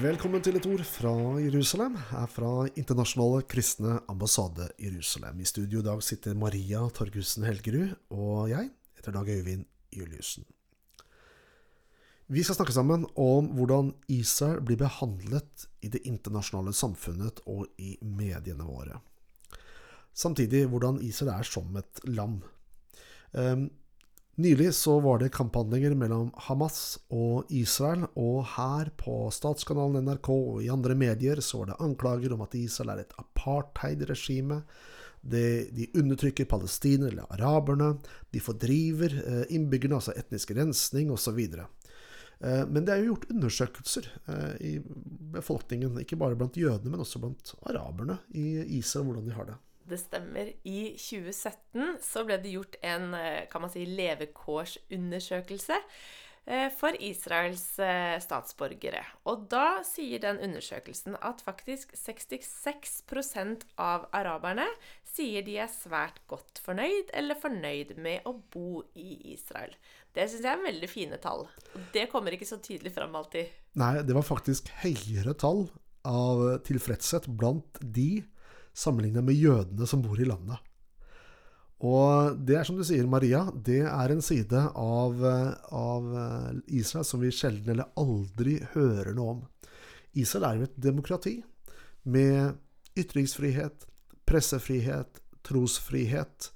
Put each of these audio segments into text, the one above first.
Velkommen til et ord fra Jerusalem, her fra Internasjonale kristne ambassade Jerusalem. I studio i dag sitter Maria Torgussen Helgerud og jeg heter Dag Øyvind Juliussen. Vi skal snakke sammen om hvordan Israel blir behandlet i det internasjonale samfunnet og i mediene våre. Samtidig hvordan Israel er som et land. Um, Nylig så var det kamphandlinger mellom Hamas og Israel, og her på statskanalen NRK og i andre medier så var det anklager om at Israel er et apartheid-regime. De undertrykker palestinere eller araberne. De fordriver eh, innbyggerne, altså etnisk rensning osv. Eh, men det er jo gjort undersøkelser eh, i befolkningen, ikke bare blant jødene, men også blant araberne i Israel, hvordan de har det det stemmer. I 2017 så ble det gjort en eh, kan man si, levekårsundersøkelse eh, for Israels eh, statsborgere. Og da sier den undersøkelsen at faktisk 66% av araberne sier de er svært godt fornøyd eller fornøyd med å bo i Israel. Det syns jeg er veldig fine tall. Det kommer ikke så tydelig fram alltid. Nei, det var faktisk høyere tall av tilfredshet blant de sammenlignet med jødene som bor i landet. Og det er som du sier, Maria, det er en side av, av Israel som vi sjelden eller aldri hører noe om. Israel er jo et demokrati med ytringsfrihet, pressefrihet, trosfrihet.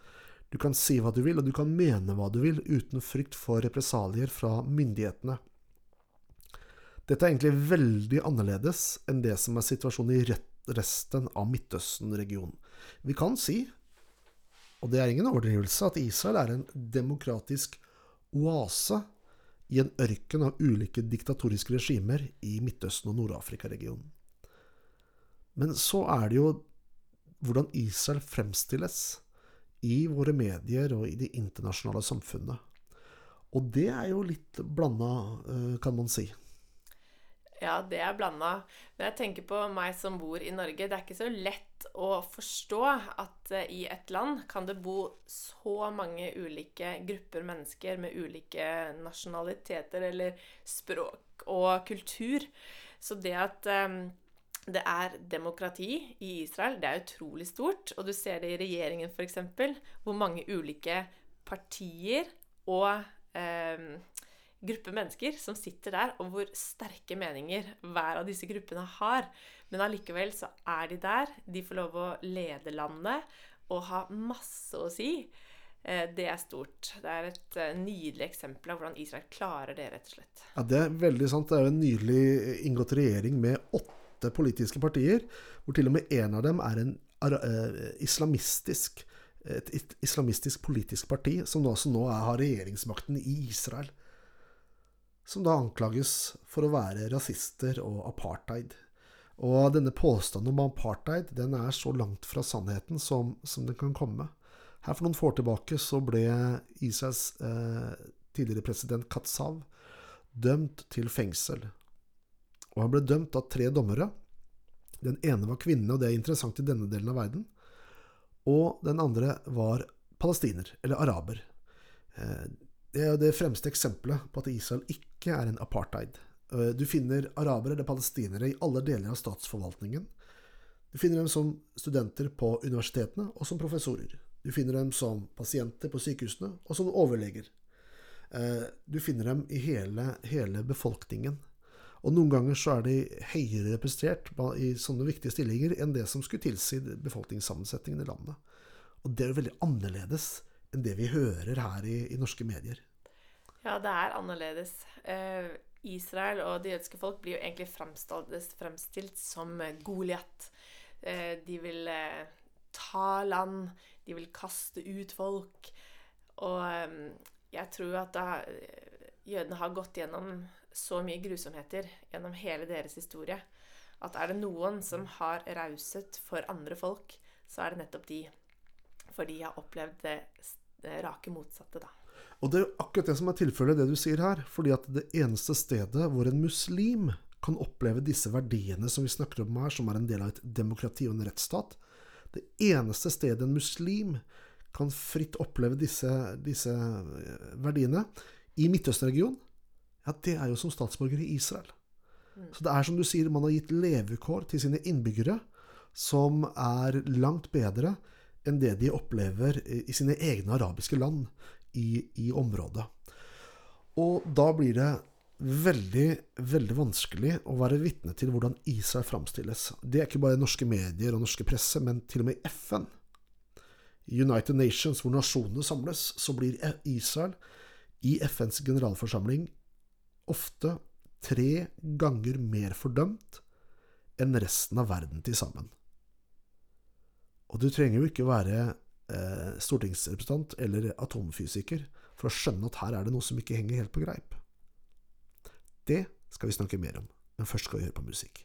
Du kan si hva du vil, og du kan mene hva du vil uten frykt for represalier fra myndighetene. Dette er egentlig veldig annerledes enn det som er situasjonen i rett resten av Midtøsten-regionen. Vi kan si, og det er ingen overdrivelse, at Israel er en demokratisk oase i en ørken av ulike diktatoriske regimer i Midtøsten og Nord-Afrika-regionen. Men så er det jo hvordan Israel fremstilles i våre medier og i det internasjonale samfunnet. Og det er jo litt blanda, eh, kan man si. Ja, det er blanda. Når jeg tenker på meg som bor i Norge. Det er ikke så lett å forstå at uh, i et land kan det bo så mange ulike grupper mennesker med ulike nasjonaliteter eller språk og kultur. Så det at um, det er demokrati i Israel, det er utrolig stort. Og du ser det i regjeringen, f.eks., hvor mange ulike partier og um, gruppe mennesker som sitter der, og hvor sterke meninger hver av disse gruppene har. Men allikevel så er de der. De får lov å lede landet og ha masse å si. Eh, det er stort. Det er et eh, nydelig eksempel av hvordan Israel klarer det, rett og slett. Ja, Det er veldig sant. Det er jo en nydelig inngått regjering med åtte politiske partier, hvor til og med én av dem er en islamistisk et islamistisk politisk parti, som nå, som nå har regjeringsmakten i Israel som da anklages for å være rasister og apartheid. Og denne påstanden om apartheid den er så langt fra sannheten som, som den kan komme. Her For noen få år tilbake så ble Israels eh, tidligere president Katsav dømt til fengsel. Og han ble dømt av tre dommere. Den ene var kvinne, og det er interessant i denne delen av verden. Og den andre var palestiner, eller araber. Eh, det er det fremste eksempelet på at Israel ikke er en apartheid. Eh, du finner arabere eller palestinere i alle deler av statsforvaltningen. Du finner dem som studenter på universitetene og som professorer. Du finner dem som pasienter på sykehusene og som overleger. Eh, du finner dem i hele, hele befolkningen. Og noen ganger så er de høyere representert i sånne viktige stillinger enn det som skulle tilsi befolkningssammensetningen i landet. Og det er jo veldig annerledes enn det vi hører her i, i norske medier. Ja, det er annerledes. Eh, Israel og det jødiske folk blir jo egentlig fremstilt som Goliat. Eh, de vil eh, ta land, de vil kaste ut folk. Og eh, jeg tror at da eh, jødene har gått gjennom så mye grusomheter gjennom hele deres historie, at er det noen som har rauset for andre folk, så er det nettopp de. For de har opplevd det rake motsatte, da. Og det er jo akkurat det som er tilfellet, det du sier her. Fordi at det eneste stedet hvor en muslim kan oppleve disse verdiene som vi snakker om her, som er en del av et demokrati og en rettsstat Det eneste stedet en muslim kan fritt oppleve disse, disse verdiene i Midtøsten-regionen, ja, det er jo som statsborger i Israel. Så det er som du sier, man har gitt levekår til sine innbyggere som er langt bedre enn det de opplever i sine egne arabiske land i, i området. Og da blir det veldig, veldig vanskelig å være vitne til hvordan Israel framstilles. Det er ikke bare norske medier og norske presse, men til og med FN. United Nations, hvor nasjonene samles, så blir Israel i FNs generalforsamling ofte tre ganger mer fordømt enn resten av verden til sammen. Og du trenger jo ikke være stortingsrepresentant eller atomfysiker for å skjønne at her er det noe som ikke henger helt på greip. Det skal vi snakke mer om, men først skal vi høre på musikk.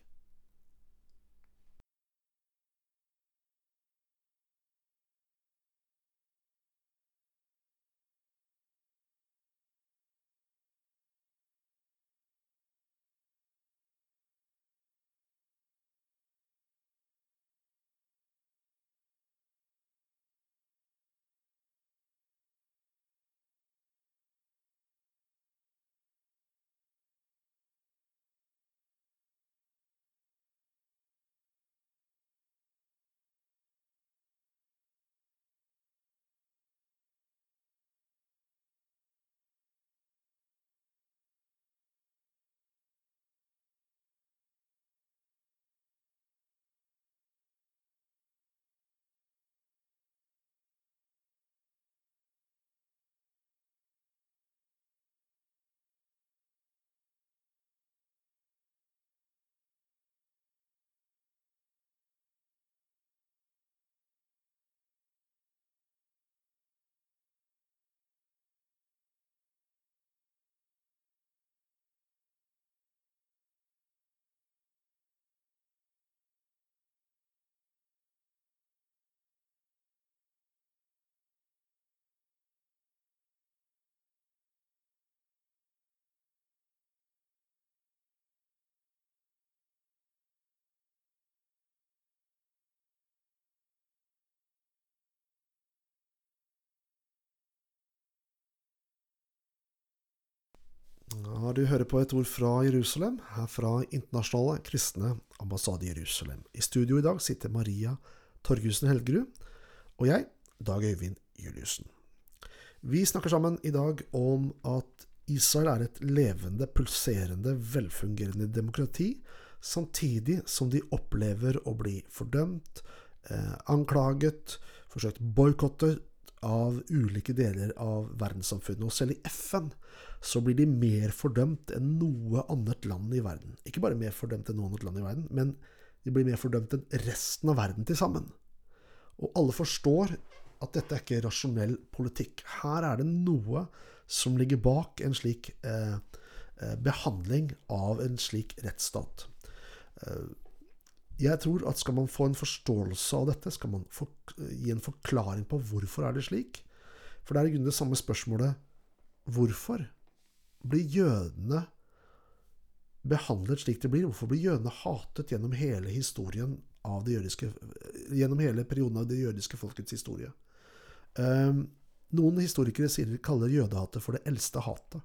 Du hører på et ord fra Jerusalem, her fra Internasjonale kristne ambassade i Jerusalem. I studio i dag sitter Maria Torgussen Helgerud og jeg, Dag Øyvind Juliussen. Vi snakker sammen i dag om at Israel er et levende, pulserende, velfungerende demokrati, samtidig som de opplever å bli fordømt, eh, anklaget, forsøkt boikottet av ulike deler av verdenssamfunnet. Og selv i FN så blir de mer fordømt enn noe annet land i verden. Ikke bare mer fordømt enn noe annet land i verden, men de blir mer fordømt enn resten av verden til sammen. Og alle forstår at dette er ikke rasjonell politikk. Her er det noe som ligger bak en slik eh, behandling av en slik rettsstat. Eh, jeg tror at skal man få en forståelse av dette, skal man få, gi en forklaring på hvorfor er det slik. For det er i grunnen det samme spørsmålet hvorfor blir jødene behandlet slik de blir? Hvorfor blir jødene hatet gjennom hele historien av det jødiske Gjennom hele perioden av det jødiske folkets historie? Um, noen historikere sier, kaller jødehatet for det eldste hatet.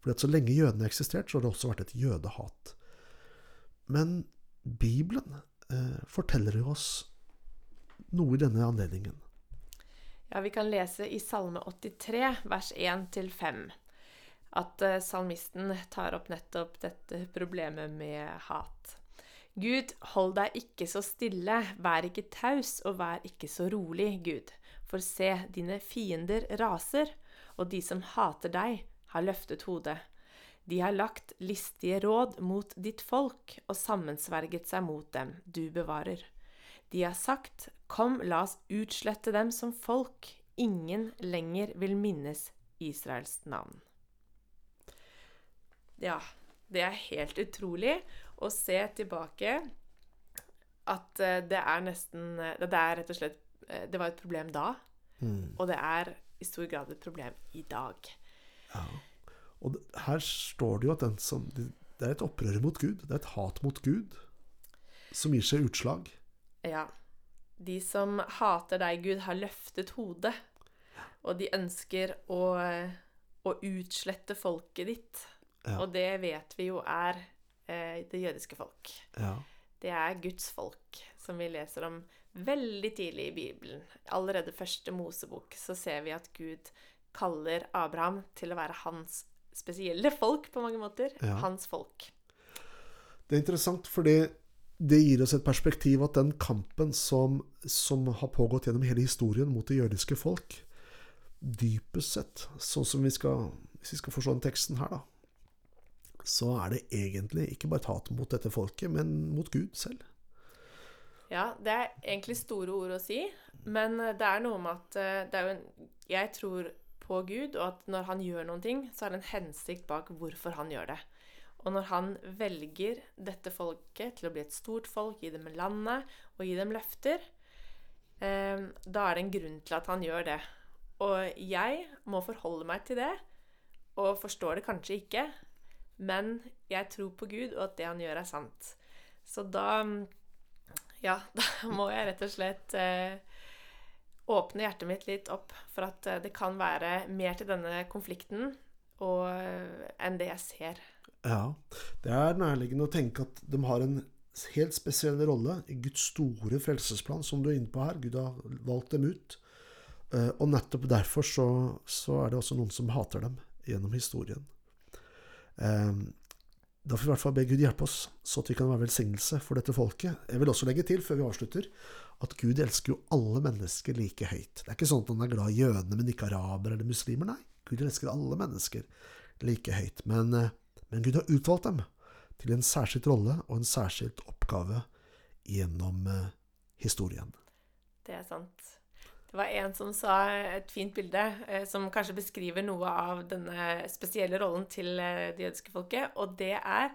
Fordi at så lenge jødene har eksistert, så har det også vært et jødehat. Men Bibelen eh, forteller oss noe i denne anledningen. Ja, vi kan lese i Salme 83, vers 1-5, at eh, salmisten tar opp nettopp dette problemet med hat. Gud, hold deg ikke så stille, vær ikke taus, og vær ikke så rolig, Gud. For se, dine fiender raser, og de som hater deg, har løftet hodet. De har lagt listige råd mot ditt folk og sammensverget seg mot dem du bevarer. De har sagt, Kom, la oss utslette dem som folk. Ingen lenger vil minnes Israels navn. Ja, det er helt utrolig å se tilbake at eh, det er nesten eh, Det er rett og slett eh, Det var et problem da, mm. og det er i stor grad et problem i dag. Ja. Og her står det jo at som, det er et opprør mot Gud. Det er et hat mot Gud som gir seg utslag. Ja. De som hater deg, Gud, har løftet hodet. Og de ønsker å, å utslette folket ditt. Ja. Og det vet vi jo er eh, det jødiske folk. Ja. Det er Guds folk, som vi leser om veldig tidlig i Bibelen. Allerede første Mosebok så ser vi at Gud kaller Abraham til å være hans spesielle folk, på mange måter. Ja. Hans folk. Det er interessant, fordi det gir oss et perspektiv at den kampen som, som har pågått gjennom hele historien mot det jødiske folk, dypest sett, sånn som vi skal, hvis vi skal forstå den teksten her, da, så er det egentlig ikke bare et hat mot dette folket, men mot Gud selv. Ja, det er egentlig store ord å si, men det er noe med at eh, det er jo en, Jeg tror på Gud, og at når han gjør noen ting, så er det en hensikt bak hvorfor han gjør det. Og når han velger dette folket til å bli et stort folk, gi dem landet og gi dem løfter, eh, da er det en grunn til at han gjør det. Og jeg må forholde meg til det, og forstår det kanskje ikke, men jeg tror på Gud, og at det han gjør, er sant. Så da Ja, da må jeg rett og slett eh, åpne hjertet mitt litt opp for at eh, det kan være mer til denne konflikten eh, enn det jeg ser. Ja, det er nærliggende å tenke at de har en helt spesiell rolle i Guds store frelsesplan, som du er inne på her. Gud har valgt dem ut. Eh, Og nettopp derfor så, så er det også noen som hater dem gjennom historien. Da får vi i hvert fall be Gud hjelpe oss, så at vi kan være velsignelse for dette folket. Jeg vil også legge til, før vi avslutter, at Gud elsker jo alle mennesker like høyt. Det er ikke sånn at han er glad i jødene, men ikke araber eller muslimer. Nei, Gud elsker alle mennesker like høyt. Men, eh, men Gud har utvalgt dem til en særskilt rolle og en særskilt oppgave gjennom eh, historien. Det er sant. Det var en som sa et fint bilde, eh, som kanskje beskriver noe av denne spesielle rollen til det jødiske folket, og det er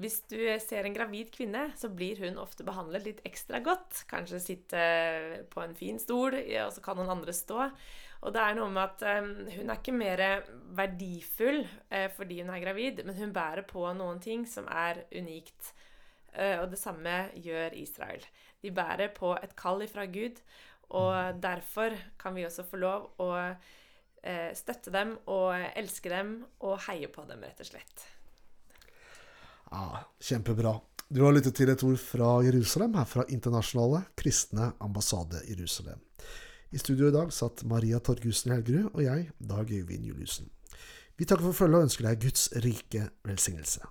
hvis du ser en gravid kvinne, så blir hun ofte behandlet litt ekstra godt. Kanskje sitte på en fin stol, og så kan noen andre stå. Og det er noe med at eh, hun er ikke mer verdifull eh, fordi hun er gravid, men hun bærer på noen ting som er unikt. Eh, og det samme gjør Israel. De bærer på et kall ifra Gud, og derfor kan vi også få lov å eh, støtte dem og elske dem og heie på dem, rett og slett. Ja, kjempebra. Du har lyttet til et ord fra Jerusalem, her fra Internasjonale kristne ambassade Jerusalem. I studio i dag satt Maria Torgussen Helgerud og jeg, Dag Øyvind Juliussen. Vi takker for følget og ønsker deg Guds rike velsignelse.